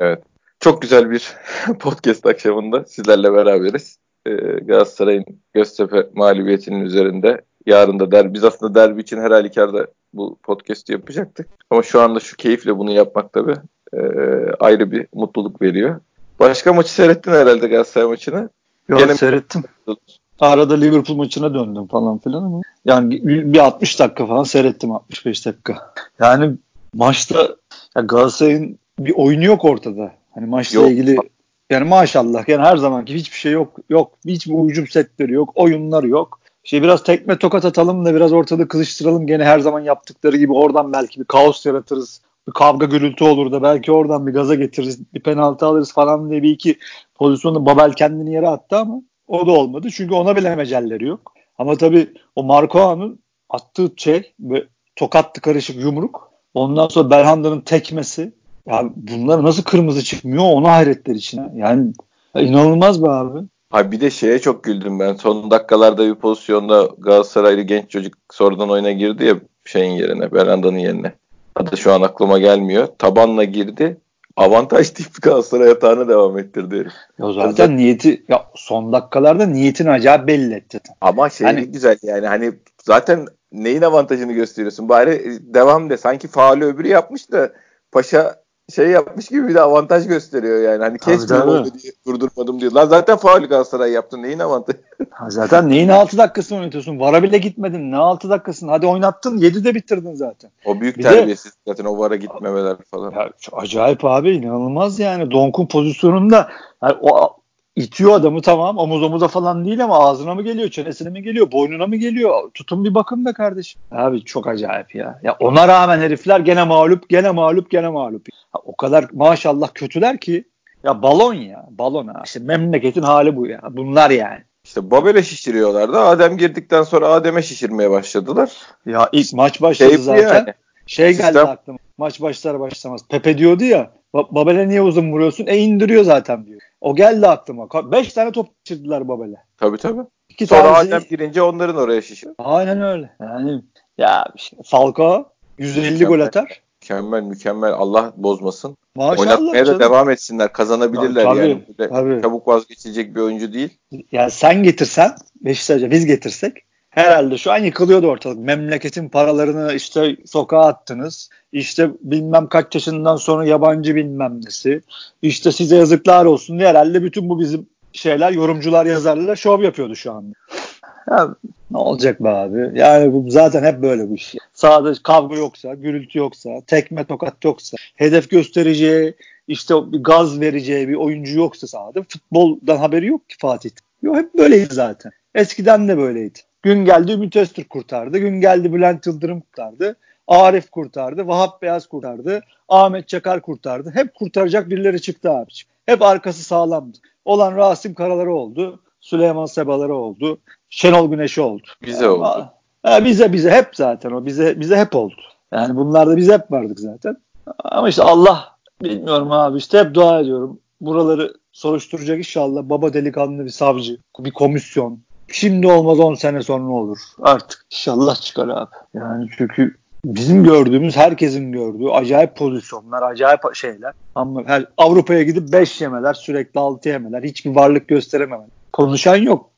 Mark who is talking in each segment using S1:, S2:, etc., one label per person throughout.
S1: Evet. Çok güzel bir podcast akşamında sizlerle beraberiz. Ee, Galatasaray'ın Göztepe mağlubiyetinin üzerinde. Yarın da derbi. Biz aslında derbi için her halükarda bu podcast'i yapacaktık. Ama şu anda şu keyifle bunu yapmak tabii e, ayrı bir mutluluk veriyor. Başka maçı seyrettin herhalde Galatasaray maçını.
S2: Yok Gene seyrettim. Arada Liverpool maçına döndüm falan filan ama yani bir 60 dakika falan seyrettim 65 dakika. Yani maçta ya Galatasaray'ın bir oyunu yok ortada. Hani maçla yok. ilgili yani maşallah yani her zamanki hiçbir şey yok. Yok hiçbir hücum setleri yok. Oyunları yok. Şey biraz tekme tokat atalım da biraz ortalığı kızıştıralım. Gene her zaman yaptıkları gibi oradan belki bir kaos yaratırız. Bir kavga gürültü olur da belki oradan bir gaza getiririz. Bir penaltı alırız falan diye bir iki pozisyonda Babel kendini yere attı ama o da olmadı. Çünkü ona bile mecelleri yok. Ama tabii o Marcoa'nın attığı şey ve tokattı karışık yumruk. Ondan sonra Belhanda'nın tekmesi. Ya bunlar nasıl kırmızı çıkmıyor onu hayretler içine. Yani ya inanılmaz be abi.
S1: Abi bir de şeye çok güldüm ben. Son dakikalarda bir pozisyonda Galatasaraylı genç çocuk sonradan oyuna girdi ya şeyin yerine, Belhanda'nın yerine. Adı şu an aklıma gelmiyor. Tabanla girdi avantaj deyip Galatasaray yatağına devam ettirdi.
S2: Ya zaten zaten niyeti ya son dakikalarda niyetini acayip belli etti.
S1: Ama şey hani, güzel yani hani zaten neyin avantajını gösteriyorsun? Bari devam de. Sanki faali öbürü yapmış da Paşa şey yapmış gibi bir de avantaj gösteriyor yani. Hani kesmiyor diye durdurmadım diyor. Lan zaten faul Galatasaray yaptın. Neyin avantajı?
S2: zaten neyin 6 dakikasını oynatıyorsun? Vara bile gitmedin. Ne 6 dakikasını? Hadi oynattın. 7'de bitirdin zaten.
S1: O büyük bir terbiyesiz de, zaten o vara gitmemeler falan. Ya,
S2: acayip abi inanılmaz yani. Donk'un pozisyonunda yani o itiyor adamı tamam omuz omuza falan değil ama ağzına mı geliyor çenesine mi geliyor boynuna mı geliyor tutun bir bakın be kardeşim abi çok acayip ya ya ona rağmen herifler gene mağlup gene mağlup gene mağlup o kadar maşallah kötüler ki ya balon ya balon ha işte memleketin hali bu ya bunlar yani
S1: işte Babel'e şişiriyorlardı. Adem girdikten sonra Adem'e şişirmeye başladılar.
S2: Ya ilk maç başladı zaten. Yani. Şey geldi Sistem... aklıma. Maç başlar başlamaz. Pepe diyordu ya. Babel'e niye uzun vuruyorsun? E indiriyor zaten diyor. O geldi aklıma. Beş tane top kaçırdılar Babel'e.
S1: Tabii tabii. İki Sonra tanesi... Adem girince onların oraya şişiyor.
S2: Aynen öyle. Yani ya işte Falcao 150 mükemmel, gol atar.
S1: Mükemmel mükemmel. Allah bozmasın. Maşallah Oynatmaya canım. da devam etsinler. Kazanabilirler tabii, yani. Tabii. Çabuk vazgeçilecek bir oyuncu değil.
S2: Yani sen getirsen Beşiktaş'a biz getirsek herhalde şu an yıkılıyordu ortalık. Memleketin paralarını işte sokağa attınız. İşte bilmem kaç yaşından sonra yabancı bilmem nesi. İşte size yazıklar olsun diye herhalde bütün bu bizim şeyler yorumcular yazarlar şov yapıyordu şu an. Ya, ne olacak be abi? Yani bu zaten hep böyle bu iş. Sağda kavga yoksa, gürültü yoksa, tekme tokat yoksa, hedef göstereceği, işte gaz vereceği bir oyuncu yoksa sahada futboldan haberi yok ki Fatih. Yok hep böyleydi zaten. Eskiden de böyleydi. Gün geldi Ümit Öztürk kurtardı. Gün geldi Bülent Yıldırım kurtardı. Arif kurtardı. Vahap Beyaz kurtardı. Ahmet Çakar kurtardı. Hep kurtaracak birileri çıktı abiciğim. Hep arkası sağlamdı. Olan Rasim Karaları oldu. Süleyman Sebaları oldu. Şenol Güneş'i oldu.
S1: Bize yani, oldu.
S2: Ha, bize bize hep zaten o bize bize hep oldu. Yani bunlarda biz hep vardık zaten. Ama işte Allah bilmiyorum abi işte hep dua ediyorum. Buraları soruşturacak inşallah baba delikanlı bir savcı, bir komisyon, Şimdi olmaz 10 sene sonra olur. Artık inşallah çıkar abi. Yani çünkü bizim gördüğümüz herkesin gördüğü acayip pozisyonlar, acayip şeyler. Ama her Avrupa'ya gidip 5 yemeler, sürekli 6 yemeler, hiçbir varlık gösterememeler. Konuşan yok,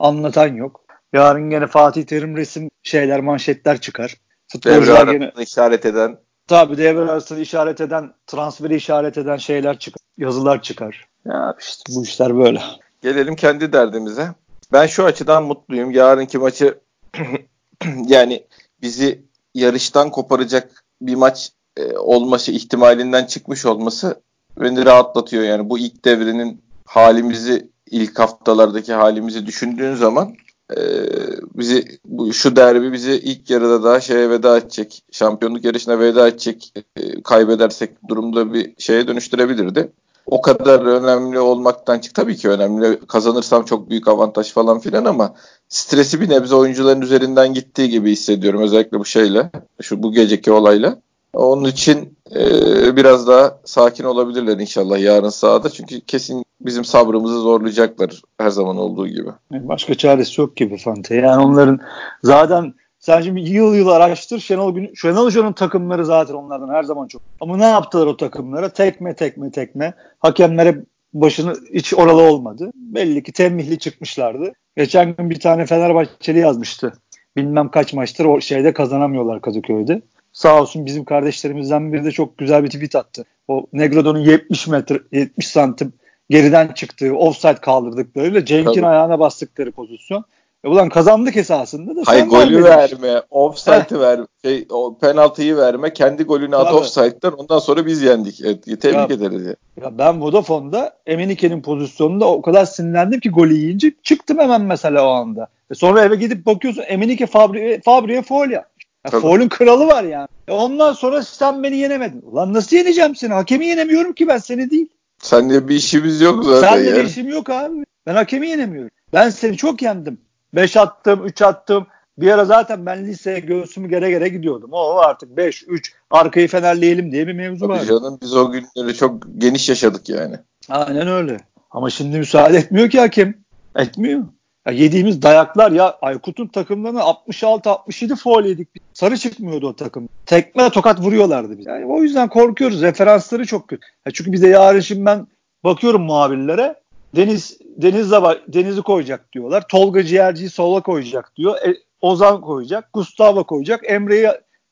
S2: anlatan yok. Yarın gene Fatih Terim resim şeyler, manşetler çıkar.
S1: Futbolcular gene işaret eden
S2: Tabii devre arasını işaret eden, transferi işaret eden şeyler çıkar. Yazılar çıkar. Ya işte bu işler böyle.
S1: Gelelim kendi derdimize. Ben şu açıdan mutluyum. Yarınki maçı yani bizi yarıştan koparacak bir maç e, olması ihtimalinden çıkmış olması beni rahatlatıyor. Yani bu ilk devrinin halimizi ilk haftalardaki halimizi düşündüğün zaman e, bizi bu şu derbi bizi ilk yarıda daha şeye veda edecek. Şampiyonluk yarışına veda edecek. E, kaybedersek durumda bir şeye dönüştürebilirdi o kadar önemli olmaktan çık. Tabii ki önemli. Kazanırsam çok büyük avantaj falan filan ama stresi bir nebze oyuncuların üzerinden gittiği gibi hissediyorum. Özellikle bu şeyle, şu bu geceki olayla. Onun için e, biraz daha sakin olabilirler inşallah yarın sahada. Çünkü kesin bizim sabrımızı zorlayacaklar her zaman olduğu gibi.
S2: Başka çaresi yok gibi Fante. Yani onların zaten Sen şimdi yıl yıl araştır. Şenol, Gün Şenol Hoca'nın takımları zaten onlardan her zaman çok. Ama ne yaptılar o takımlara? Tekme tekme tekme. Hakemlere başını hiç oralı olmadı. Belli ki temmihli çıkmışlardı. Geçen gün bir tane Fenerbahçeli yazmıştı. Bilmem kaç maçtır o şeyde kazanamıyorlar Kadıköy'de. Sağ olsun bizim kardeşlerimizden biri de çok güzel bir tweet attı. O Negrodo'nun 70 metre 70 santim geriden çıktığı offside kaldırdıklarıyla Cenk'in ayağına bastıkları pozisyon. E ulan kazandık esasında da.
S1: Hayır golü verme, offside'ı ver, şey, o penaltıyı verme, kendi golünü at offside'dan ondan sonra biz yendik. Evet, tebrik ya, ederiz. Ya.
S2: ya ben Vodafone'da Emenike'nin pozisyonunda o kadar sinirlendim ki golü yiyince çıktım hemen mesela o anda. E sonra eve gidip bakıyorsun Emenike Fabri'ye Fabri foul ya. foul'ün kralı var yani. E ondan sonra sen beni yenemedin. Ulan nasıl yeneceğim seni? Hakemi yenemiyorum ki ben seni değil.
S1: Seninle bir işimiz yok zaten.
S2: Seninle bir işim yok abi. Ben hakemi yenemiyorum. Ben seni çok yendim. 5 attım, 3 attım. Bir ara zaten ben liseye göğsümü gere gere gidiyordum. O artık 5, 3 arkayı fenerleyelim diye bir mevzu var.
S1: canım biz o günleri çok geniş yaşadık yani.
S2: Aynen öyle. Ama şimdi müsaade etmiyor ki hakem. Etmiyor. Ya yediğimiz dayaklar ya Aykut'un takımlarına 66-67 foul yedik. Sarı çıkmıyordu o takım. Tekme tokat vuruyorlardı biz. Yani o yüzden korkuyoruz. Referansları çok kötü. Ya çünkü bize yarın şimdi ben bakıyorum muhabirlere. Deniz Deniz'le Deniz'i koyacak diyorlar. Tolga Ciğerci'yi sola koyacak diyor. E, Ozan koyacak. Gustavo koyacak. Emre'yi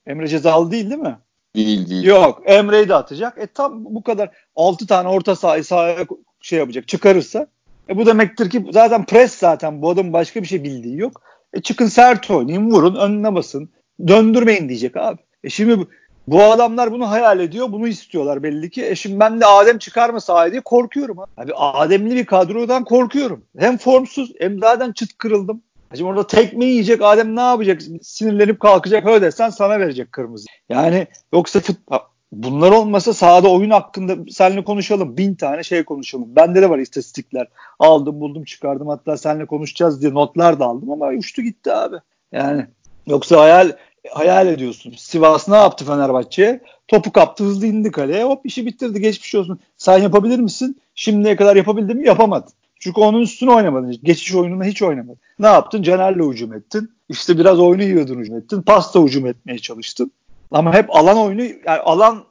S2: Emre cezalı değil değil mi?
S1: Değil değil.
S2: Yok Emre'yi de atacak. E tam bu kadar 6 tane orta sahayı sahaya şey yapacak çıkarırsa e bu demektir ki zaten pres zaten bu adam başka bir şey bildiği yok. E çıkın sert oynayın vurun önüne basın döndürmeyin diyecek abi. E şimdi bu adamlar bunu hayal ediyor, bunu istiyorlar belli ki. E şimdi ben de Adem çıkar mı sahaya korkuyorum. Abi Ademli bir kadrodan korkuyorum. Hem formsuz hem zaten çıt kırıldım. Şimdi orada tekme yiyecek Adem ne yapacak? Sinirlenip kalkacak öyle desen sana verecek kırmızı. Yani yoksa fut, bunlar olmasa sahada oyun hakkında seninle konuşalım. Bin tane şey konuşalım. Bende de var istatistikler. Aldım buldum çıkardım hatta seninle konuşacağız diye notlar da aldım ama uçtu gitti abi. Yani yoksa hayal hayal ediyorsun. Sivas ne yaptı Fenerbahçe'ye? Topu kaptı hızlı indi kaleye hop işi bitirdi geçmiş olsun. Sen yapabilir misin? Şimdiye kadar yapabildin mi? Yapamadın. Çünkü onun üstüne oynamadın. Geçiş oyununa hiç oynamadın. Ne yaptın? Caner'le hücum ettin. İşte biraz oyunu yiyordun hücum ettin. Pasta hücum etmeye çalıştın. Ama hep alan oyunu yani alan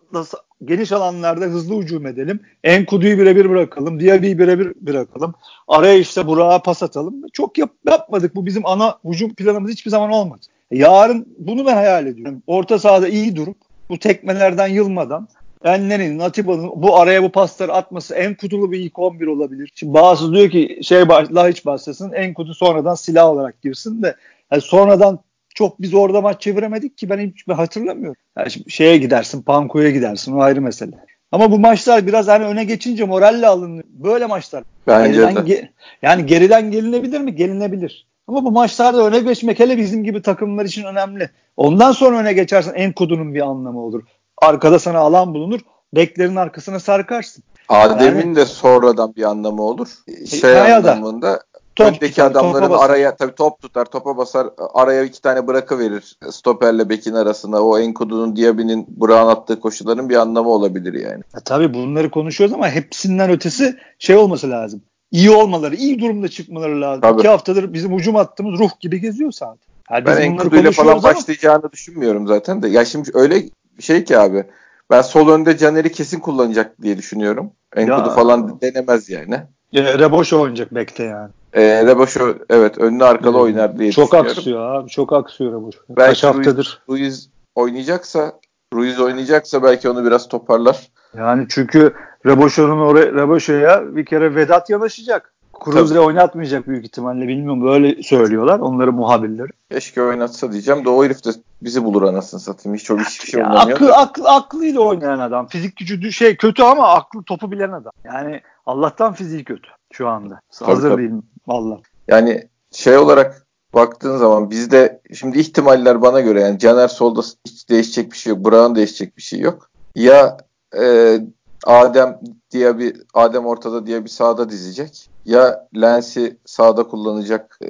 S2: geniş alanlarda hızlı hücum edelim. Enkudu'yu birebir bırakalım. Diaby'i birebir bırakalım. Araya işte Burak'a pas atalım. Çok yap, yapmadık. Bu bizim ana hücum planımız hiçbir zaman olmadı. Yarın bunu ben hayal ediyorum. Orta sahada iyi durup bu tekmelerden yılmadan Enne'nin, Natiba'nın bu araya bu pasları atması en kutulu bir ilk 11 olabilir. Şimdi bazı diyor ki şey hiç başlasın en kutu sonradan silah olarak girsin de yani sonradan çok biz orada maç çeviremedik ki ben hiç hatırlamıyorum. Yani şimdi şeye gidersin, Panko'ya gidersin o ayrı mesele. Ama bu maçlar biraz hani öne geçince moralle alınıyor. Böyle maçlar.
S1: Bence geriden, de. Ge-
S2: yani geriden gelinebilir mi? Gelinebilir. Ama bu maçlarda öne geçmek hele bizim gibi takımlar için önemli. Ondan sonra öne geçersen en kudunun bir anlamı olur. Arkada sana alan bulunur. Beklerin arkasına sarkarsın.
S1: Adem'in yani, de sonradan bir anlamı olur. Şey anlamında top öndeki tutar, adamların araya tabii top tutar, topa basar, araya iki tane bırakı verir. Stoperle Bekin arasında o Enkudu'nun Diaby'nin Burak'ın attığı koşuların bir anlamı olabilir yani.
S2: E, tabii bunları konuşuyoruz ama hepsinden ötesi şey olması lazım iyi olmaları, iyi durumda çıkmaları lazım. Tabii. İki haftadır bizim hücum attığımız ruh gibi geziyor zaten.
S1: Yani ben Enkudu'yla falan ama... başlayacağını düşünmüyorum zaten de. Ya şimdi öyle şey ki abi. Ben sol önde Caner'i kesin kullanacak diye düşünüyorum. Enkudu ya. falan denemez yani.
S2: E, Reboşo oynayacak bekte yani.
S1: E, Reboşo evet önlü arkalı hmm. oynar diye
S2: çok. Çok aksıyor abi. Çok aksıyor Reboşo. Kaç haftadır.
S1: Ruiz, Ruiz oynayacaksa Ruiz oynayacaksa belki onu biraz toparlar.
S2: Yani çünkü Reboşo'nun oraya Reboşo'ya bir kere Vedat yanaşacak. Cruz'le oynatmayacak büyük ihtimalle bilmiyorum böyle söylüyorlar onları muhabirleri.
S1: Keşke oynatsa diyeceğim de o herif de bizi bulur anasını satayım. Hiç o hiçbir şey
S2: oynamıyor. Aklı, aklı, aklıyla oynayan adam. Fizik gücü şey kötü ama aklı topu bilen adam. Yani Allah'tan fiziği kötü şu anda. Tabii, Hazır tabii. değilim valla.
S1: Yani şey olarak baktığın zaman bizde şimdi ihtimaller bana göre yani Caner solda hiç değişecek bir şey yok. Burak'ın değişecek bir şey yok. Ya e, Adem diye bir Adem ortada diye bir sağda dizecek. Ya Lens'i sağda kullanacak. E,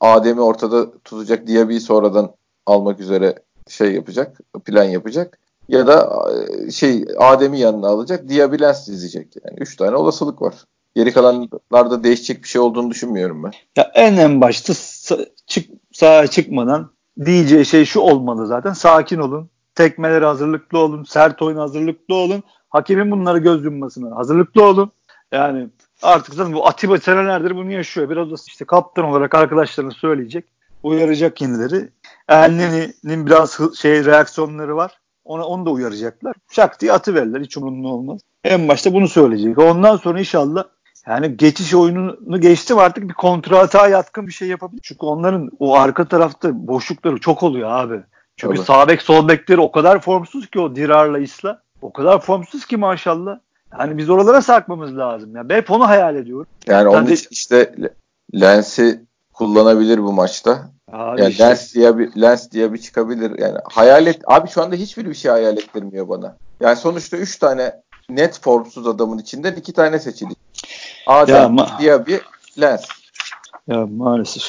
S1: Adem'i ortada tutacak diye bir sonradan almak üzere şey yapacak, plan yapacak. Ya da e, şey Adem'i yanına alacak. Diaby Lens dizecek. Yani üç tane olasılık var. Geri kalanlarda değişecek bir şey olduğunu düşünmüyorum ben.
S2: Ya en en başta çık sağa çıkmadan diyeceği şey şu olmalı zaten. Sakin olun. Tekmelere hazırlıklı olun. Sert oyun hazırlıklı olun. Hakemin bunları göz yummasına hazırlıklı olun. Yani artık zaten bu Atiba senelerdir bunu yaşıyor. Biraz da işte kaptan olarak arkadaşlarına söyleyecek. Uyaracak yenileri. Elneni'nin biraz şey reaksiyonları var. Ona, onu da uyaracaklar. Şak diye atıverirler. Hiç umurumda olmaz. En başta bunu söyleyecek. Ondan sonra inşallah yani geçiş oyununu geçtim artık bir kontrata yatkın bir şey yapabilir. Çünkü onların o arka tarafta boşlukları çok oluyor abi. Çünkü Tabii. sağ bek sol bekleri o kadar formsuz ki o Dirar'la Isla. O kadar formsuz ki maşallah. Yani biz oralara sarkmamız lazım. Yani ben hep onu hayal ediyorum.
S1: Yani onun için işte Lens'i kullanabilir bu maçta. Abi yani işte. Lens diye bir Lens diye bir çıkabilir. Yani hayal et abi şu anda hiçbir bir şey hayal ettirmiyor bana. Yani sonuçta 3 tane net formsuz adamın içinden 2 tane seçildi. Adem ma- diye bir Lens.
S2: Ya maalesef.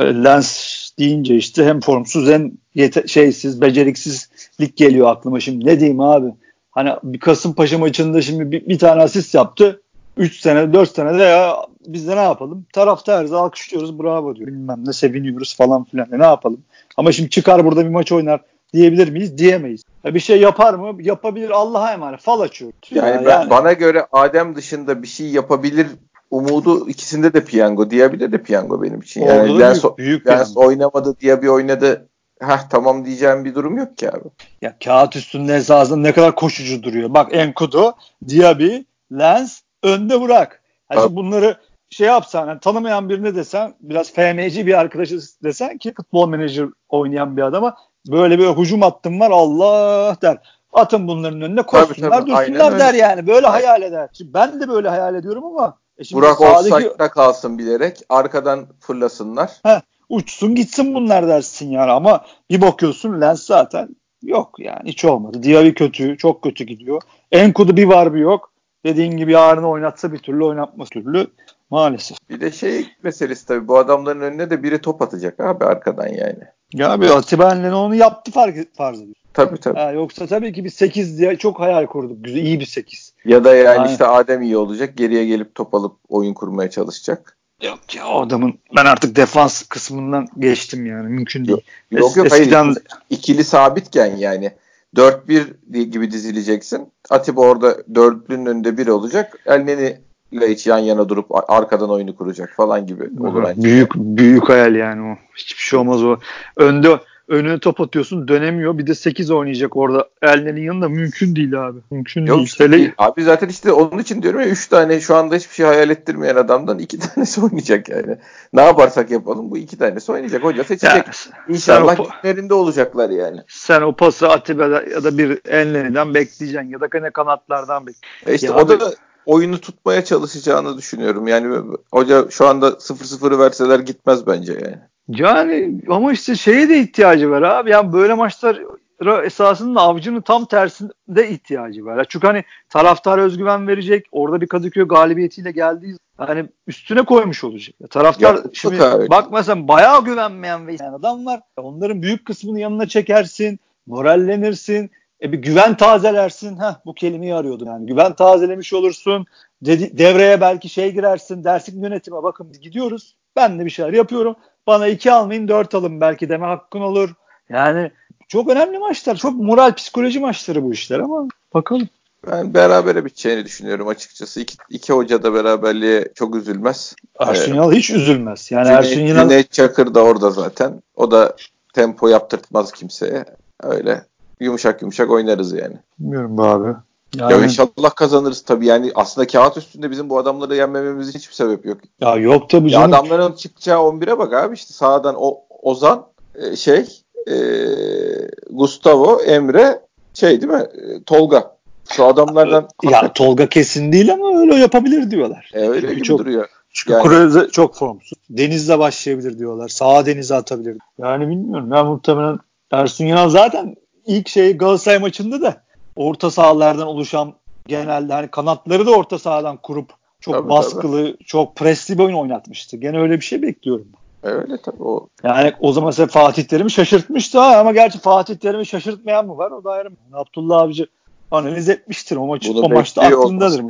S2: Lens deyince işte hem formsuz hem yete- şeysiz, beceriksizlik geliyor aklıma şimdi. Ne diyeyim abi? Hani bir Kasımpaşa maçında şimdi bir, bir tane asist yaptı. 3 sene 4 sene de ya biz de ne yapalım? Taraftarız alkışlıyoruz bravo diyor. Bilmem ne seviniyoruz falan filan. Ne yapalım? Ama şimdi çıkar burada bir maç oynar diyebilir miyiz? Diyemeyiz. Ya bir şey yapar mı? Yapabilir Allah'a emanet. Fal açıyor.
S1: Yani, ya, ben, yani bana göre Adem dışında bir şey yapabilir umudu ikisinde de piyango diyebilir de piyango benim için. Yani Orada Lens, büyük, büyük Lens oynamadı diye bir oynadı. Heh tamam diyeceğim bir durum yok ki abi.
S2: Ya kağıt üstünde esasında ne kadar koşucu duruyor. Bak Enkudu, Diaby, Lens önde bırak. Yani bunları şey yapsan yani tanımayan birine desen biraz FMC bir arkadaşı desen ki futbol menajer oynayan bir adama böyle bir hücum attım var Allah der. Atın bunların önüne koşsunlar tabii, tabii, dursunlar der yani. Böyle aynen. hayal eder. Şimdi ben de böyle hayal ediyorum ama
S1: e şimdi Burak sağdaki... offside'da kalsın bilerek arkadan fırlasınlar.
S2: Heh, uçsun gitsin bunlar dersin yani ama bir bakıyorsun Lens zaten yok yani hiç olmadı. Diaby kötü, çok kötü gidiyor. Enkudu bir var bir yok. Dediğin gibi yarını oynatsa bir türlü oynatmaz türlü maalesef.
S1: Bir de şey meselesi tabii bu adamların önüne de biri top atacak abi arkadan yani.
S2: Ya abi Atiba onu yaptı fark, farz ediyor.
S1: Tabii tabii.
S2: Ha, yoksa tabii ki bir 8 diye çok hayal kurduk. Güzel, iyi bir 8.
S1: Ya da yani Aynen. işte Adem iyi olacak. Geriye gelip top alıp oyun kurmaya çalışacak.
S2: Yok ya o adamın ben artık defans kısmından geçtim yani mümkün değil.
S1: Yok yok, yok Eskiden... hayır ikili sabitken yani 4-1 gibi dizileceksin. Atiba orada dörtlünün önünde bir olacak. Elneni ile hiç yan yana durup arkadan oyunu kuracak falan gibi olur.
S2: Büyük büyük hayal yani o. Hiçbir şey olmaz o. Önde önüne top atıyorsun dönemiyor. Bir de 8 oynayacak orada. Elne'nin yanında mümkün değil abi. Mümkün Yok, değil. Işte,
S1: Abi zaten işte onun için diyorum ya 3 tane şu anda hiçbir şey hayal ettirmeyen adamdan 2 tanesi oynayacak yani. Ne yaparsak yapalım bu 2 tanesi oynayacak. Hoca seçecek. Yani, İnşallah günlerinde olacaklar yani.
S2: Sen o pası Atiba'da ya da bir Elne'den bekleyeceksin ya da kanatlardan bekleyeceksin.
S1: E işte ya o abi, da oyunu tutmaya çalışacağını düşünüyorum. Yani hoca şu anda 0-0'ı verseler gitmez bence yani.
S2: Yani ama işte şeye de ihtiyacı var abi. Yani böyle maçlar esasında avcının tam tersinde ihtiyacı var. Çünkü hani taraftar özgüven verecek. Orada bir Kadıköy galibiyetiyle geldiği hani üstüne koymuş olacak. Taraftar ya, şimdi abi. bak mesela bayağı güvenmeyen ve adam var. Onların büyük kısmını yanına çekersin. Morallenirsin. E bir güven tazelersin. Heh, bu kelimeyi arıyordum yani. Güven tazelemiş olursun. Dedi, devreye belki şey girersin. Dersin yönetime bakın gidiyoruz. Ben de bir şeyler yapıyorum. Bana iki almayın dört alın belki deme hakkın olur. Yani çok önemli maçlar. Çok moral psikoloji maçları bu işler ama bakalım.
S1: Ben berabere biteceğini düşünüyorum açıkçası. İki, iki hoca da beraberliğe çok üzülmez.
S2: Ersun Yanal hiç üzülmez. Yani Cüneyt, Ersun Yanal...
S1: Cüneyt Çakır da orada zaten. O da tempo yaptırtmaz kimseye. Öyle yumuşak yumuşak oynarız yani.
S2: Bilmiyorum abi.
S1: Yani... Ya inşallah kazanırız tabii. Yani aslında kağıt üstünde bizim bu adamları yenmememiz hiçbir sebep yok.
S2: Ya yok tabii canım.
S1: Ya adamların çıkacağı 11'e bak abi işte sağdan o Ozan e, şey e, Gustavo, Emre şey değil mi? E, Tolga. Şu adamlardan
S2: ya Tolga kesin değil ama öyle yapabilir diyorlar.
S1: E, öyle gibi çok, duruyor.
S2: Çünkü yani. Kureze çok formsuz. Deniz'le başlayabilir diyorlar. Sağa denize atabilir. Yani bilmiyorum. Ben muhtemelen Ersun Yanal zaten ilk şey Galatasaray maçında da orta sahalardan oluşan genelde hani kanatları da orta sahadan kurup çok tabii, baskılı, tabii. çok presli bir oyun oynatmıştı. Gene öyle bir şey bekliyorum.
S1: Öyle tabii o.
S2: Yani o zaman mesela Fatih Terim'i şaşırtmıştı ha ama gerçi Fatih Terim'i şaşırtmayan mı var? O da ayrı. Yani Abdullah Avcı analiz etmiştir o maçı. Bunu o maçta aklındadır.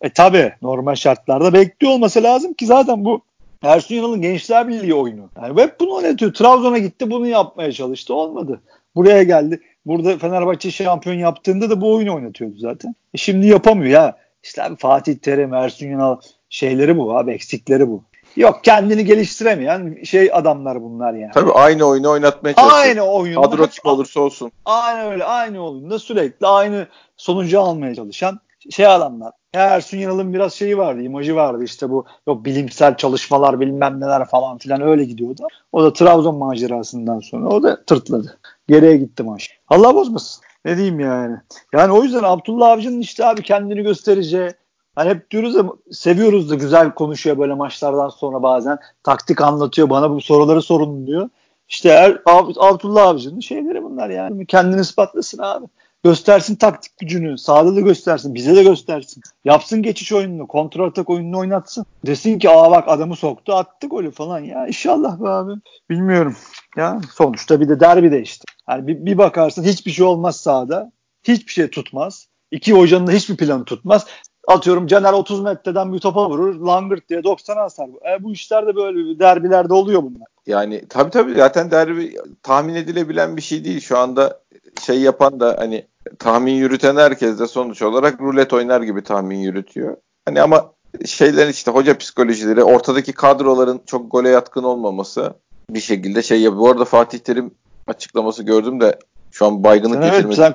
S2: E tabi normal şartlarda bekliyor olması lazım ki zaten bu Ersun Yanal'ın Gençler Birliği oyunu. Yani hep bunu oynatıyor. Trabzon'a gitti bunu yapmaya çalıştı. Olmadı. Buraya geldi. Burada Fenerbahçe şampiyon yaptığında da bu oyunu oynatıyordu zaten. E şimdi yapamıyor ya. İşte abi Fatih Terim, Ersun Yanal şeyleri bu abi eksikleri bu. Yok kendini geliştiremeyen şey adamlar bunlar yani.
S1: Tabii aynı oyunu oynatmaya çalışıyor.
S2: Aynı oyunu.
S1: Kadro olursa olsun.
S2: Aynen öyle. Aynı oyunda sürekli aynı sonucu almaya çalışan şey adamlar. Ersun Yanal'ın biraz şeyi vardı, imajı vardı işte bu yok bilimsel çalışmalar bilmem neler falan filan öyle gidiyordu. O da Trabzon macerasından sonra o da tırtladı. Geriye gitti maç. Allah bozmasın. Ne diyeyim yani. Yani o yüzden Abdullah Avcı'nın işte abi kendini göstereceği Hani hep diyoruz ya seviyoruz da güzel konuşuyor böyle maçlardan sonra bazen. Taktik anlatıyor bana bu soruları sorun diyor. İşte er, Abdullah Avcı'nın şeyleri bunlar yani. Kendini ispatlasın abi. Göstersin taktik gücünü. Sahada da göstersin. Bize de göstersin. Yapsın geçiş oyununu. Kontrol atak oyununu oynatsın. Desin ki aa bak adamı soktu attı golü falan. Ya inşallah be abi. Bilmiyorum. Ya sonuçta bir de derbi de işte. Yani bir, bir bakarsın hiçbir şey olmaz sahada. Hiçbir şey tutmaz. İki hocanın da hiçbir planı tutmaz. Atıyorum Caner 30 metreden bir topa vurur. Langırt diye 90 asar. E, bu işler de böyle derbilerde oluyor bunlar.
S1: Yani tabii tabii zaten derbi tahmin edilebilen bir şey değil. Şu anda şey yapan da hani tahmin yürüten herkes de sonuç olarak rulet oynar gibi tahmin yürütüyor. Hani ama şeylerin işte hoca psikolojileri, ortadaki kadroların çok gole yatkın olmaması bir şekilde şey yapıyor. Bu arada Fatih Terim açıklaması gördüm de şu an baygınlık
S2: evet,
S1: getirmedi.
S2: Sen,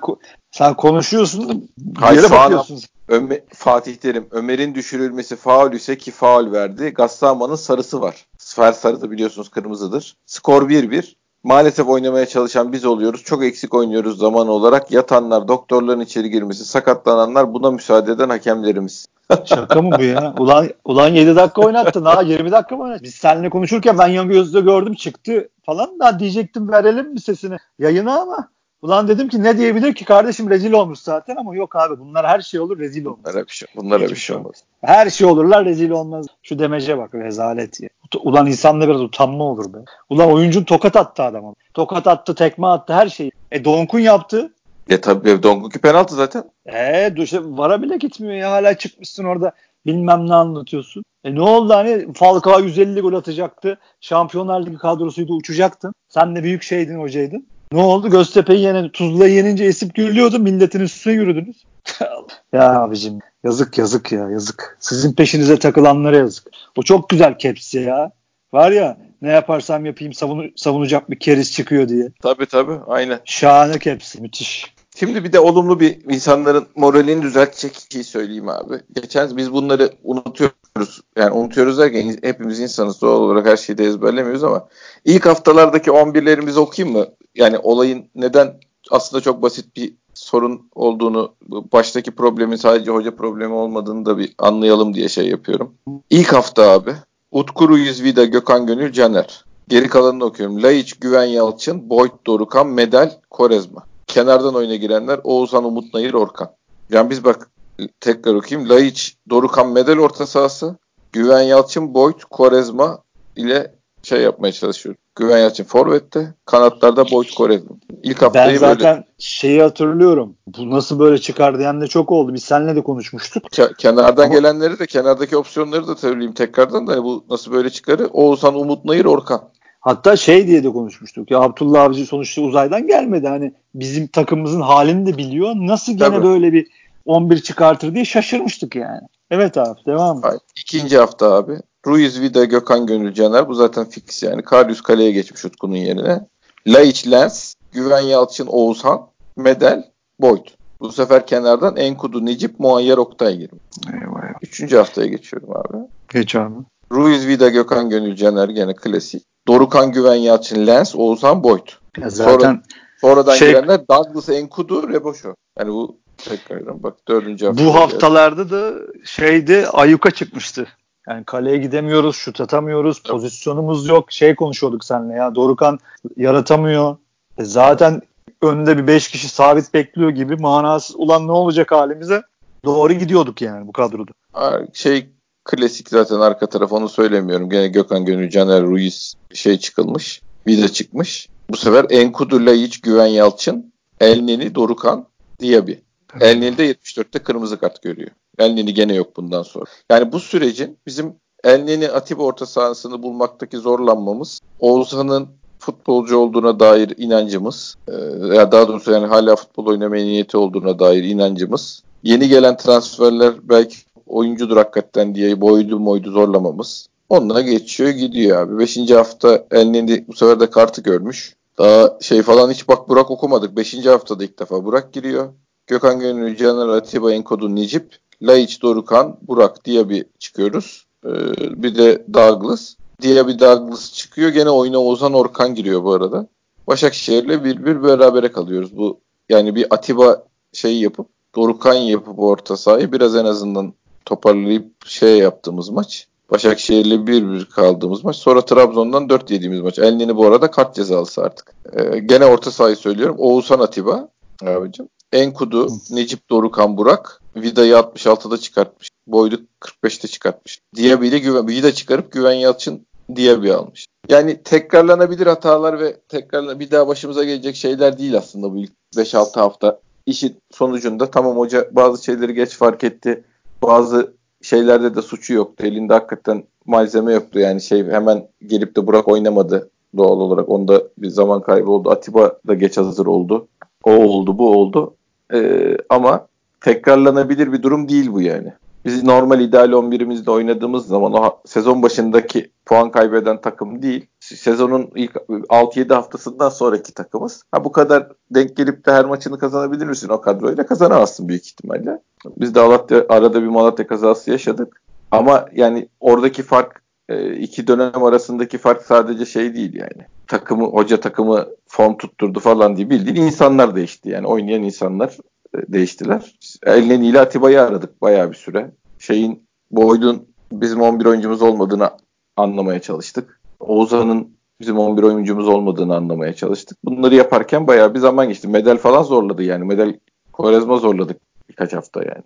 S2: sen konuşuyorsun.
S1: Hayır, yere bakıyorsun. Ömer, Fatih Terim, Ömer'in düşürülmesi faul ise ki faul verdi. Gassama'nın sarısı var. Sfer sarı da biliyorsunuz kırmızıdır. Skor 1-1. Maalesef oynamaya çalışan biz oluyoruz. Çok eksik oynuyoruz zaman olarak. Yatanlar, doktorların içeri girmesi, sakatlananlar buna müsaade eden hakemlerimiz.
S2: Şaka mı bu ya? Ulan ulan 7 dakika oynattın ha 20 dakika mı oynattın? Biz seninle konuşurken ben yan gözle gördüm çıktı falan da diyecektim verelim mi sesini yayına ama Ulan dedim ki ne diyebilir ki kardeşim rezil olmuş zaten ama yok abi bunlar her şey olur rezil olmaz.
S1: Bunlara bir şey, bunlara bir şey, şey olmaz.
S2: Her şey olurlar rezil olmaz. Şu demece bak rezalet ya. Ulan insanda biraz utanma olur be. Ulan oyuncun tokat attı adama. Tokat attı, tekme attı her şeyi. E Donkun yaptı.
S1: E tabii Donkunki penaltı zaten.
S2: E işte vara bile gitmiyor ya hala çıkmışsın orada bilmem ne anlatıyorsun. E ne oldu hani Falcao 150 gol atacaktı. Şampiyonlar Ligi kadrosuydu uçacaktın. Sen de büyük şeydin hocaydın. Ne oldu? Göztepe'yi yenen, Tuzla'yı yenince esip gürlüyordu. Milletin üstüne yürüdünüz. ya abicim yazık yazık ya yazık. Sizin peşinize takılanlara yazık. O çok güzel kepsi ya. Var ya ne yaparsam yapayım savunu, savunacak bir keriz çıkıyor diye.
S1: Tabii tabii aynen.
S2: Şahane kepsi müthiş.
S1: Şimdi bir de olumlu bir insanların moralini düzeltecek şey söyleyeyim abi. Geçen biz bunları unutuyoruz. Yani unutuyoruz derken hepimiz insanız doğal olarak her şeyi de ezberlemiyoruz ama ilk haftalardaki 11'lerimizi okuyayım mı? Yani olayın neden aslında çok basit bir sorun olduğunu, baştaki problemin sadece hoca problemi olmadığını da bir anlayalım diye şey yapıyorum. İlk hafta abi Utku Ruiz Vida, Gökhan Gönül, Caner. Geri kalanını okuyorum. Laiç, Güven Yalçın, Boyd Dorukan, Medel, Korezma. Kenardan oyuna girenler Oğuzhan, Umut Nayır, Orkan. Yani biz bak tekrar okuyayım. Laiç, Dorukan, Medel orta sahası. Güven Yalçın, Boyd, Korezma ile şey yapmaya çalışıyor. Güven Yalçın forvette, kanatlarda Boyd Korezma. İlk haftayı
S2: ben zaten böyle... şeyi hatırlıyorum. Bu nasıl böyle çıkar diyen de çok oldu. Biz seninle de konuşmuştuk.
S1: Ke- kenardan Ama... gelenleri de kenardaki opsiyonları da söyleyeyim tekrardan da hani bu nasıl böyle çıkarı. Oğuzhan, Umut Nayır, Orkan.
S2: Hatta şey diye de konuşmuştuk. Ya Abdullah Avcı sonuçta uzaydan gelmedi. Hani bizim takımımızın halini de biliyor. Nasıl gene Tabii. böyle bir 11 çıkartır diye şaşırmıştık yani. Evet abi devam.
S1: Hayır. İkinci hafta abi. Ruiz, Vida, Gökhan Gönül, Caner. Bu zaten fix yani. Karius kaleye geçmiş Utku'nun yerine. Laiç, Lens, Güven Yalçın, Oğuzhan, Medel, Boyd. Bu sefer kenardan Enkudu, Necip, Muayyer, Oktay girmiş. Eyvah. Üçüncü haftaya geçiyorum abi.
S2: Geç abi.
S1: Ruiz, Vida, Gökhan Gönül, Caner gene klasik. Dorukan Güven Yalçın, Lens, Oğuzhan, Boyd.
S2: Ya zaten Sonra,
S1: sonradan şey, girenler Douglas, Enkudu, Reboşo. Yani bu tekrardan bak dördüncü hafta.
S2: Bu haftalarda da şeyde Ayuka çıkmıştı. Yani kaleye gidemiyoruz, şut atamıyoruz, evet. pozisyonumuz yok. Şey konuşuyorduk seninle ya. Dorukan yaratamıyor. E zaten önünde bir 5 kişi sabit bekliyor gibi manasız ulan ne olacak halimize? Doğru gidiyorduk yani bu kadroda.
S1: Şey klasik zaten arka taraf onu söylemiyorum. Gene Gökhan Gönül, Caner Ruiz şey çıkılmış. Vida çıkmış. Bu sefer Enkudu, Laiç, Güven Yalçın, Elneni, Dorukan, Diaby. Elneni de 74'te kırmızı kart görüyor. Elneni gene yok bundan sonra. Yani bu sürecin bizim Elneni Atiba orta sahasını bulmaktaki zorlanmamız, Oğuzhan'ın futbolcu olduğuna dair inancımız, e, ya daha doğrusu yani hala futbol oynamaya niyeti olduğuna dair inancımız, yeni gelen transferler belki oyuncudur hakikaten diye boydu moydu zorlamamız. Onlara geçiyor gidiyor abi. Beşinci hafta Elneni bu sefer de kartı görmüş. Daha şey falan hiç bak Burak okumadık. Beşinci haftada ilk defa Burak giriyor. Gökhan Gönül, Caner Atiba, Enkodu, Necip, Laiç, Dorukan, Burak diye bir çıkıyoruz. Ee, bir de Douglas. Diye bir Douglas çıkıyor. Gene oyuna Ozan Orkan giriyor bu arada. Başakşehir'le bir bir berabere kalıyoruz. Bu yani bir Atiba şey yapıp Dorukan yapıp orta sahayı biraz en azından toparlayıp şey yaptığımız maç. Başakşehir'le bir bir kaldığımız maç. Sonra Trabzon'dan 4 yediğimiz maç. Elneni bu arada kart cezalısı artık. Ee, gene orta sahayı söylüyorum. Oğuzhan Atiba abicim. Enkudu, Necip Dorukan Burak. Vida'yı 66'da çıkartmış. Boydu 45'te çıkartmış. Diaby ile Güven, Vida çıkarıp Güven Yalçın Diaby almış. Yani tekrarlanabilir hatalar ve tekrar bir daha başımıza gelecek şeyler değil aslında bu ilk 5-6 hafta. İşin sonucunda tamam hoca bazı şeyleri geç fark etti. Bazı şeylerde de suçu yoktu. Elinde hakikaten malzeme yoktu. Yani şey hemen gelip de Burak oynamadı doğal olarak. Onda bir zaman kaybı oldu. Atiba da geç hazır oldu. O oldu bu oldu. Ee, ama tekrarlanabilir bir durum değil bu yani. Biz normal ideal 11'imizde oynadığımız zaman o sezon başındaki puan kaybeden takım değil. Sezonun ilk 6-7 haftasından sonraki takımız. Ha bu kadar denk gelip de her maçını kazanabilir misin o kadroyla? Kazanamazsın büyük ihtimalle. Biz de Alatya, arada bir Malatya kazası yaşadık. Ama yani oradaki fark e, iki dönem arasındaki fark sadece şey değil yani. Takımı, hoca takımı form tutturdu falan diye bildiğin insanlar değişti. Yani oynayan insanlar e, değiştiler. Elnen ile Atiba'yı aradık bayağı bir süre. Şeyin Boyd'un bizim 11 oyuncumuz olmadığını anlamaya çalıştık. Oğuzhan'ın bizim 11 oyuncumuz olmadığını anlamaya çalıştık. Bunları yaparken bayağı bir zaman geçti. Medal falan zorladı yani. Medal Kovarezma zorladık birkaç hafta yani.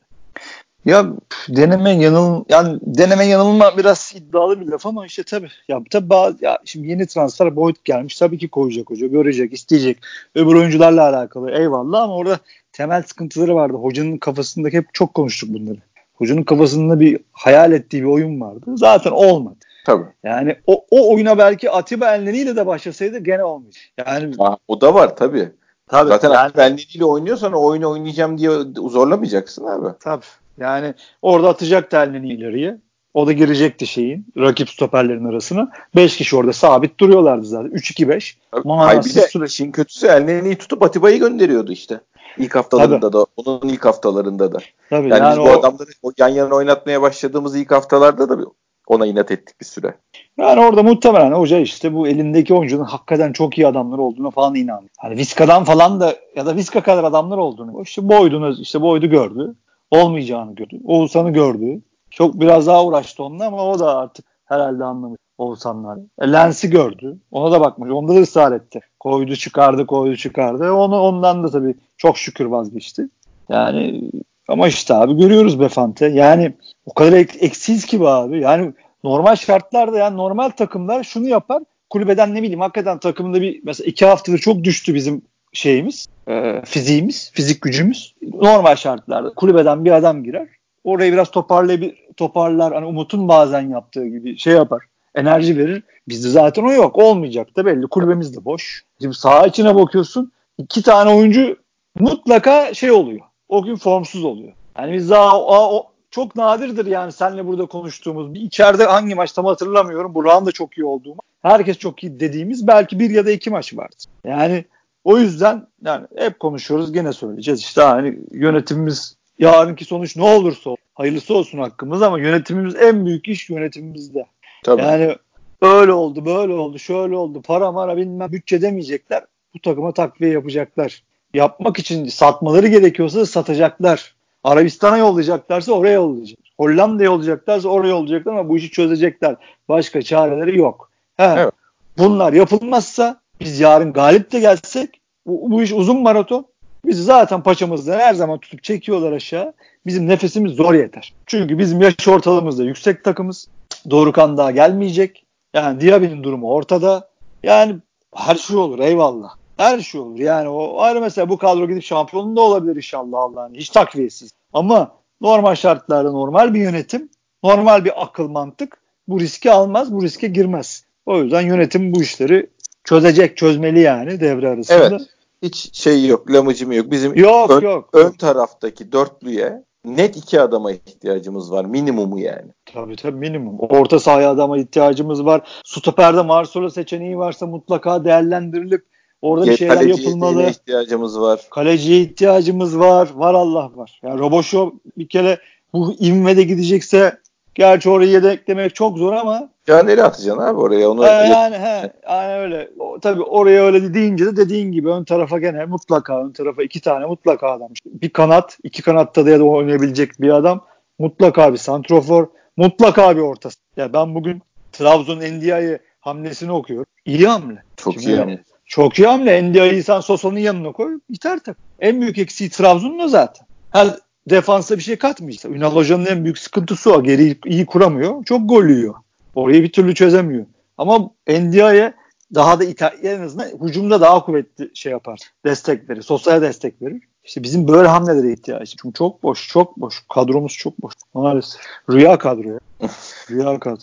S2: Ya deneme yanıl yani deneme yanılma biraz iddialı bir laf ama işte tabii ya tabii bazı, ya şimdi yeni transfer Boyd gelmiş tabii ki koyacak hoca görecek isteyecek öbür oyuncularla alakalı eyvallah ama orada temel sıkıntıları vardı hocanın kafasındaki hep çok konuştuk bunları hocanın kafasında bir hayal ettiği bir oyun vardı zaten olmadı
S1: Tabii.
S2: Yani o, o oyuna belki Atiba Enleni'yle de başlasaydı gene olmayacak. Yani
S1: ha, o da var tabii. Tabii. Zaten yani, Atiba Enleni'yle oynuyorsan o oyunu oynayacağım diye zorlamayacaksın abi.
S2: Tabii. Yani orada atacak elini ileriye. O da girecekti şeyin rakip stoperlerin arasına. 5 kişi orada sabit duruyorlardı zaten. 3-2-5.
S1: Hayır bir de süre... işin kötüsü Elneni'yi tutup Atiba'yı gönderiyordu işte. İlk haftalarında Tabii. da onun ilk haftalarında da. Tabii, yani, yani biz o... bu adamları yan yana oynatmaya başladığımız ilk haftalarda da ona inat ettik bir süre.
S2: Yani orada muhtemelen hoca işte bu elindeki oyuncunun hakikaten çok iyi adamlar olduğuna falan inandı. Hani Viska'dan falan da ya da Viska kadar adamlar olduğunu. İşte Boyd'unu işte Boyd'u gördü olmayacağını gördü. Oğuzhan'ı gördü. Çok biraz daha uğraştı onunla ama o da artık herhalde anlamış Oğuzhan'lar. E, Lens'i gördü. Ona da bakmış. Onda da ısrar etti. Koydu çıkardı koydu çıkardı. Onu ondan da tabii çok şükür vazgeçti. Yani ama işte abi görüyoruz Befante. Yani o kadar ek, eksiz ki bu abi. Yani normal şartlarda yani normal takımlar şunu yapar. Kulübeden ne bileyim hakikaten takımda bir mesela iki haftadır çok düştü bizim şeyimiz, e, fiziğimiz, fizik gücümüz normal şartlarda kulübeden bir adam girer. Orayı biraz toparlayıp toparlar. Hani Umut'un bazen yaptığı gibi şey yapar. Enerji verir. Bizde zaten o yok. Olmayacak da belli. Kulübemiz de boş. Şimdi saha içine bakıyorsun. iki tane oyuncu mutlaka şey oluyor. O gün formsuz oluyor. Yani biz daha o, o, çok nadirdir yani seninle burada konuştuğumuz. Bir içeride hangi maç tam hatırlamıyorum. Burak'ın da çok iyi olduğu. Herkes çok iyi dediğimiz belki bir ya da iki maç vardı. Yani o yüzden yani hep konuşuyoruz gene söyleyeceğiz. İşte hani yönetimimiz yarınki sonuç ne olursa olsun, hayırlısı olsun hakkımız ama yönetimimiz en büyük iş yönetimimizde. Tabii. Yani öyle oldu, böyle oldu, şöyle oldu. Para mara bilmem bütçe demeyecekler. Bu takıma takviye yapacaklar. Yapmak için satmaları gerekiyorsa satacaklar. Arabistan'a yollayacaklarsa oraya yollayacak. Hollanda'ya yollayacaklarsa oraya yollayacaklar ama bu işi çözecekler. Başka çareleri yok. He, evet. Bunlar yapılmazsa biz yarın galip de gelsek bu, bu iş uzun maraton. Bizi zaten paçamızda her zaman tutup çekiyorlar aşağı. Bizim nefesimiz zor yeter. Çünkü bizim yaş ortalamamızda yüksek takımız. Dorukan daha gelmeyecek. Yani Diaby'nin durumu ortada. Yani her şey olur eyvallah. Her şey olur. Yani o ayrı mesela bu kadro gidip şampiyonun da olabilir inşallah Allah'ın. Hiç takviyesiz. Ama normal şartlarda normal bir yönetim, normal bir akıl mantık bu riski almaz, bu riske girmez. O yüzden yönetim bu işleri çözecek, çözmeli yani devre arasında.
S1: Evet. Hiç şey yok, lamıcımı yok. Bizim
S2: yok,
S1: ön,
S2: yok.
S1: ön taraftaki dörtlüye net iki adama ihtiyacımız var. Minimumu yani.
S2: Tabii tabii minimum. Orta sahaya adama ihtiyacımız var. Stoperde Marcelo seçeneği varsa mutlaka değerlendirilip orada bir şeyler yapılmalı.
S1: ihtiyacımız var.
S2: Kaleciye ihtiyacımız var. Var Allah var. Yani Roboşo bir kere bu ivmede gidecekse gerçi orayı yedeklemek çok zor ama
S1: Caner'i atacaksın abi oraya. Onu
S2: ha, yani he, yani öyle. O, tabii oraya öyle deyince de dediğin gibi ön tarafa gene mutlaka ön tarafa iki tane mutlaka adam. Bir kanat, iki kanatta da ya da oynayabilecek bir adam. Mutlaka bir santrofor, mutlaka bir ortası. Ya ben bugün Trabzon Endia'yı hamlesini okuyorum. İyi hamle.
S1: Çok
S2: Şimdi
S1: iyi hamle.
S2: Çok iyi hamle. Endia'yı sen Sosa'nın yanına koy. Biter tak. En büyük eksiği Trabzon'un o zaten. Her defansa bir şey katmayacak. Ünal Hoca'nın en büyük sıkıntısı o. Geri iyi kuramıyor. Çok gol yiyor. Orayı bir türlü çözemiyor. Ama Endia'ya daha da ita- en azından hücumda daha kuvvetli şey yapar. Destek verir. Sosyal destek verir. İşte bizim böyle hamlelere ihtiyacı. Çünkü çok boş, çok boş. Kadromuz çok boş. Maalesef. Rüya kadro ya. Rüya kadro.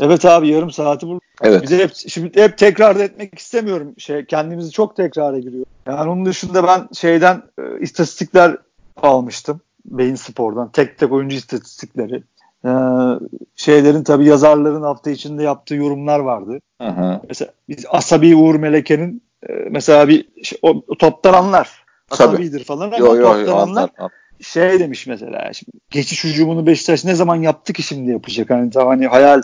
S2: Evet abi yarım saati bu.
S1: Evet.
S2: Bize hep, şimdi hep tekrar etmek istemiyorum. Şey kendimizi çok tekrara giriyor. Yani onun dışında ben şeyden e, istatistikler almıştım. Beyin Spor'dan. Tek tek oyuncu istatistikleri. Ee, şeylerin tabii yazarların hafta içinde yaptığı yorumlar vardı.
S1: Hı.
S2: Mesela biz Asabi Uğur Meleke'nin e, mesela bir o, toptan anlar.
S1: Tabii.
S2: Asabidir falan ama
S1: Yo, yo,
S2: toptan
S1: yo,
S2: anlar.
S1: anlar.
S2: Şey demiş mesela şimdi, geçiş hücumunu Beşiktaş ne zaman yaptı ki şimdi yapacak? Hani tamam hani hayal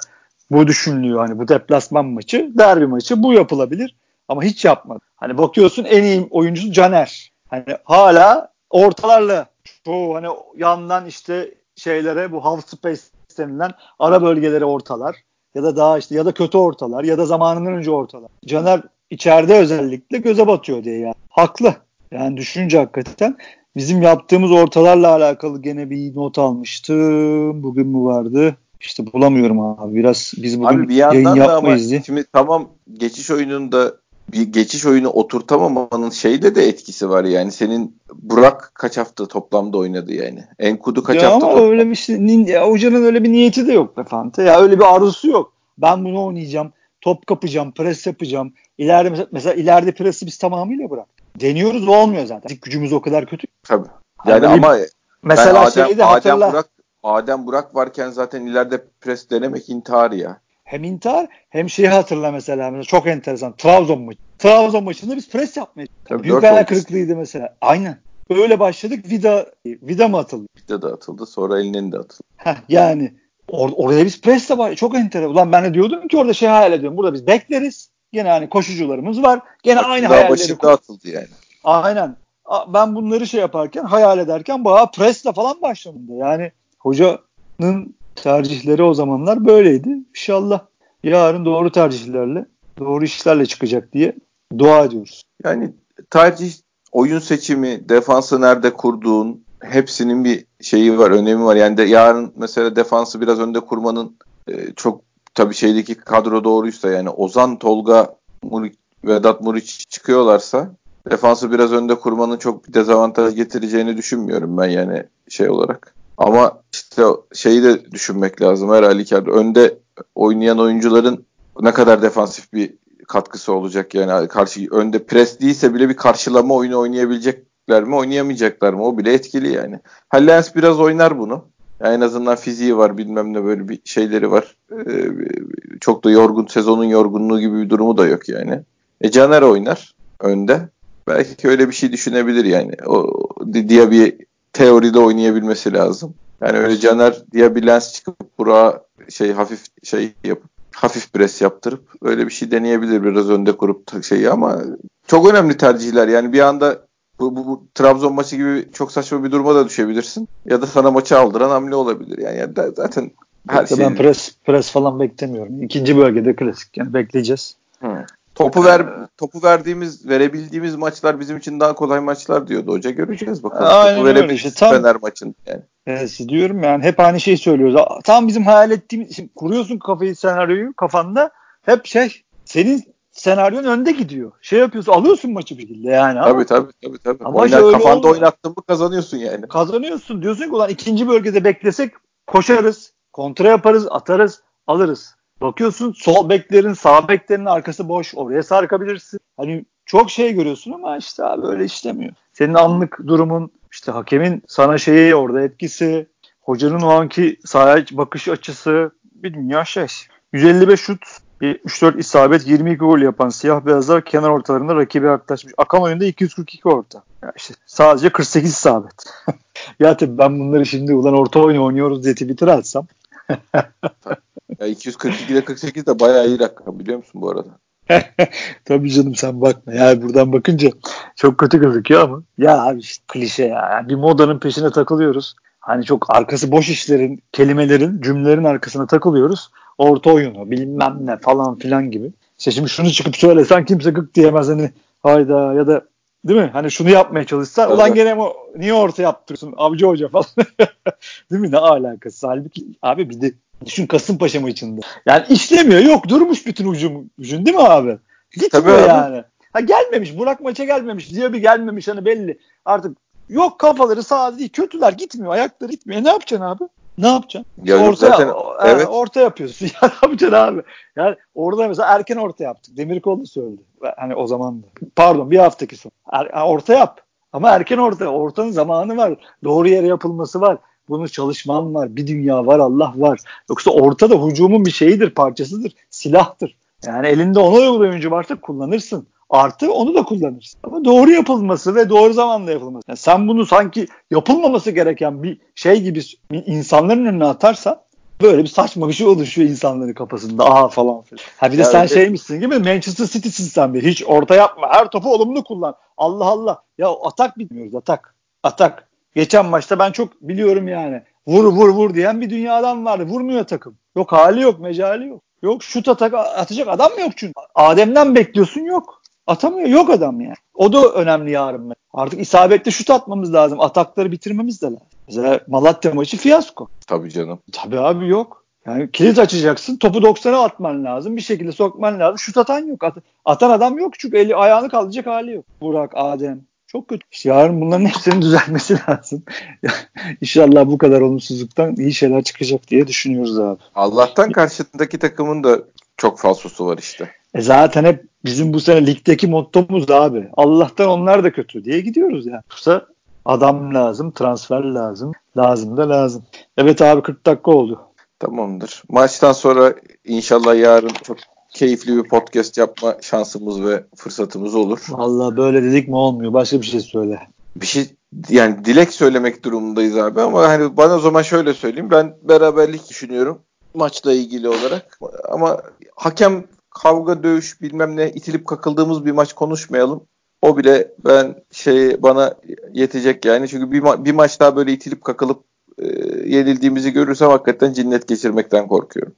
S2: bu düşünülüyor hani bu deplasman maçı, derbi maçı bu yapılabilir ama hiç yapmadı. Hani bakıyorsun en iyi oyuncusu Caner. Hani hala ortalarla çoğu hani yandan işte şeylere bu half space denilen ara bölgelere ortalar ya da daha işte ya da kötü ortalar ya da zamanından önce ortalar. Caner içeride özellikle göze batıyor diye yani. Haklı. Yani düşününce hakikaten bizim yaptığımız ortalarla alakalı gene bir not almıştım. Bugün mü vardı? İşte bulamıyorum abi. Biraz biz bugün
S1: Abi bir
S2: yayın
S1: yandan da ama
S2: yapmayız diye.
S1: şimdi tamam geçiş oyununda bir geçiş oyunu oturtamamanın şeyde de etkisi var yani. Senin Burak kaç hafta toplamda oynadı yani. Enkudu kaç
S2: ya
S1: hafta
S2: ama
S1: toplamda-
S2: öyle bir şey, hocanın öyle bir niyeti de yok be Fante. Ya öyle bir arzusu yok. Ben bunu oynayacağım. Top kapacağım, pres yapacağım. İleride mesela, mesela ileride presi biz tamamıyla bırak. Deniyoruz olmuyor zaten. Fizik gücümüz o kadar kötü.
S1: Tabii. Yani
S2: Hani
S1: ama
S2: Mesela
S1: Adem,
S2: şeyde
S1: Adem
S2: hatırla.
S1: Burak Adem Burak varken zaten ileride pres denemek intihar ya.
S2: Hem intihar hem şeyi hatırla mesela. mesela çok enteresan. Trabzon maçı. Trabzon maçında biz pres yapmaya
S1: Tabii
S2: Büyük ayak kırıklığıydı mesela. Aynen. Öyle başladık. Vida Vida mı atıldı?
S1: Bir de atıldı. Sonra elinin de atıldı.
S2: Heh, yani or- oraya biz presle var. Çok enteresan. Ulan ben de diyordum ki orada şey hayal ediyorum. Burada biz bekleriz. Gene hani koşucularımız var. Gene aynı
S1: Daha
S2: hayalleri.
S1: başında atıldı yani.
S2: Aynen. Ben bunları şey yaparken hayal ederken bayağı presle falan başladım. da. Yani hocanın tercihleri o zamanlar böyleydi. İnşallah yarın doğru tercihlerle, doğru işlerle çıkacak diye dua ediyoruz.
S1: Yani tercih, oyun seçimi, defansı nerede kurduğun hepsinin bir şeyi var, önemi var. Yani de yarın mesela defansı biraz önde kurmanın e, çok tabii şeydeki kadro doğruysa yani Ozan, Tolga, Muriç, Vedat Muriç çıkıyorlarsa defansı biraz önde kurmanın çok bir dezavantaj getireceğini düşünmüyorum ben yani şey olarak. Ama işte şeyi de düşünmek lazım her halükarda. Önde oynayan oyuncuların ne kadar defansif bir katkısı olacak yani karşı önde pres değilse bile bir karşılama oyunu oynayabilecekler mi oynayamayacaklar mı o bile etkili yani. Ha biraz oynar bunu. Yani en azından fiziği var bilmem ne böyle bir şeyleri var. Ee, çok da yorgun sezonun yorgunluğu gibi bir durumu da yok yani. E Caner oynar önde. Belki öyle bir şey düşünebilir yani. O bir teoride oynayabilmesi lazım. Yani öyle Caner diye bir lens çıkıp Burak'a şey hafif şey yapıp hafif pres yaptırıp öyle bir şey deneyebilir biraz önde kurup şeyi ama çok önemli tercihler. Yani bir anda bu, bu, bu Trabzon maçı gibi çok saçma bir duruma da düşebilirsin. Ya da sana maçı aldıran hamle olabilir. Yani, yani da- zaten her şey.
S2: Ben pres pres falan beklemiyorum. İkinci bölgede klasik yani bekleyeceğiz.
S1: Hı. Topu ver topu verdiğimiz verebildiğimiz maçlar bizim için daha kolay maçlar diyordu hoca. Göreceğiz bakalım.
S2: Aynen
S1: topu
S2: öyle işte, tam-
S1: Fener maçında yani.
S2: Evet, diyorum yani hep aynı şeyi söylüyoruz. Tam bizim hayal ettiğimiz şimdi kuruyorsun kafayı senaryoyu kafanda hep şey senin senaryon önde gidiyor. Şey yapıyorsun alıyorsun maçı bir şekilde yani ama
S1: Tabii tabii tabii tabii.
S2: Ama
S1: Oynar,
S2: şöyle
S1: kafanda
S2: olmuyor.
S1: oynattın mı kazanıyorsun yani.
S2: kazanıyorsun. Diyorsun ki ulan ikinci bölgede beklesek koşarız, kontra yaparız, atarız. alırız. Bakıyorsun sol beklerin sağ beklerin arkası boş. Oraya sarkabilirsin. Hani çok şey görüyorsun ama işte abi öyle işlemiyor. Senin anlık durumun işte hakemin sana şeyi orada etkisi, hocanın o anki sahaya bakış açısı bir dünya şey. 155 şut, 74 isabet, 22 gol yapan siyah beyazlar kenar ortalarında rakibe yaklaşmış. Akan oyunda 242 orta. Ya işte sadece 48 isabet. ya tabii ben bunları şimdi ulan orta oyunu oynuyoruz diye Twitter atsam.
S1: ya 242 ile 48 de bayağı iyi rakam biliyor musun bu arada?
S2: Tabii canım sen bakma. Ya buradan bakınca çok kötü gözüküyor ama. Ya abi işte klişe ya. Bir modanın peşine takılıyoruz. Hani çok arkası boş işlerin, kelimelerin, cümlelerin arkasına takılıyoruz. Orta oyunu, bilmem ne falan filan gibi. İşte şimdi şunu çıkıp söylesen kimse gık diyemez hani hayda ya da değil mi? Hani şunu yapmaya çalışsa evet. ulan gene mi, niye orta yaptırıyorsun avcı hoca falan. değil mi? Ne alakası? Halbuki abi bir de düşün Kasımpaşa maçında. Yani işlemiyor. Yok durmuş bütün ucum. Ucun değil mi abi? Gitmiyor Tabii yani. Abi. Ha gelmemiş. Burak maça gelmemiş. Diye bir gelmemiş hani belli. Artık yok kafaları sağ değil. Kötüler gitmiyor. Ayakları gitmiyor. Ne yapacaksın abi? Ne yapacaksın? Ya orta, zaten, e, evet. orta yapıyorsun. ya ne yapacaksın abi? Yani orada mesela erken orta yaptık. Demirkol da söyledi. Hani o zaman da. Pardon bir haftaki son. Er, orta yap. Ama erken orta. Ortanın zamanı var. Doğru yere yapılması var. Bunu çalışman var. Bir dünya var. Allah var. Yoksa orta da hücumun bir şeyidir, parçasıdır. Silahtır. Yani elinde ona uygun oyuncu varsa kullanırsın. Artı onu da kullanırsın. Ama doğru yapılması ve doğru zamanda yapılması. Yani sen bunu sanki yapılmaması gereken bir şey gibi insanların önüne atarsan böyle bir saçma bir şey oluşuyor insanların kafasında. Aha falan filan. Ha bir de yani, sen şeymişsin gibi Manchester City'sin sen bir. Hiç orta yapma. Her topu olumlu kullan. Allah Allah. Ya atak bilmiyoruz atak. Atak. Geçen maçta ben çok biliyorum yani. Vur vur vur diyen bir dünya adam vardı. Vurmuyor takım. Yok hali yok, mecali yok. Yok şut atak atacak adam mı yok çünkü. Adem'den bekliyorsun yok. Atamıyor. Yok adam yani. O da önemli yarın. Artık isabetli şut atmamız lazım. Atakları bitirmemiz de lazım. Mesela Malatya maçı fiyasko.
S1: Tabii canım.
S2: Tabii abi yok. Yani kilit açacaksın. Topu 90'a atman lazım. Bir şekilde sokman lazım. Şut atan yok. At atan adam yok çünkü eli ayağını kaldıracak hali yok. Burak, Adem. Çok kötü. İşte yarın bunların hepsinin düzelmesi lazım. İnşallah bu kadar olumsuzluktan iyi şeyler çıkacak diye düşünüyoruz abi.
S1: Allah'tan karşısındaki takımın da çok falsosu var işte.
S2: E zaten hep bizim bu sene ligdeki mottomuz abi. Allah'tan onlar da kötü diye gidiyoruz yani. Yoksa adam lazım, transfer lazım. Lazım da lazım. Evet abi 40 dakika oldu.
S1: Tamamdır. Maçtan sonra inşallah yarın çok keyifli bir podcast yapma şansımız ve fırsatımız olur.
S2: Vallahi böyle dedik mi olmuyor. Başka bir şey söyle.
S1: Bir şey yani dilek söylemek durumundayız abi ama hani bana o zaman şöyle söyleyeyim. Ben beraberlik düşünüyorum maçla ilgili olarak. Ama hakem kavga dövüş bilmem ne itilip kakıldığımız bir maç konuşmayalım. O bile ben şey bana yetecek yani. Çünkü bir, ma- bir maç daha böyle itilip kakılıp e, yenildiğimizi görürsem hakikaten cinnet geçirmekten korkuyorum.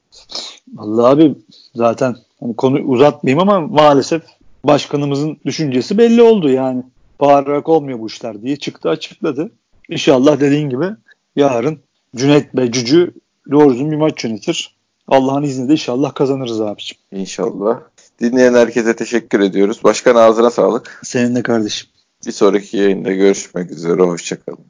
S2: Vallahi abi zaten hani konu uzatmayayım ama maalesef başkanımızın düşüncesi belli oldu yani. Bağırarak olmuyor bu işler diye çıktı açıkladı. İnşallah dediğin gibi yarın Cüneyt Bey Cücü doğru bir maç yönetir. Allah'ın izniyle inşallah kazanırız abiciğim.
S1: İnşallah. Dinleyen herkese teşekkür ediyoruz. Başkan ağzına sağlık.
S2: Senin de kardeşim.
S1: Bir sonraki yayında görüşmek üzere. Hoşçakalın.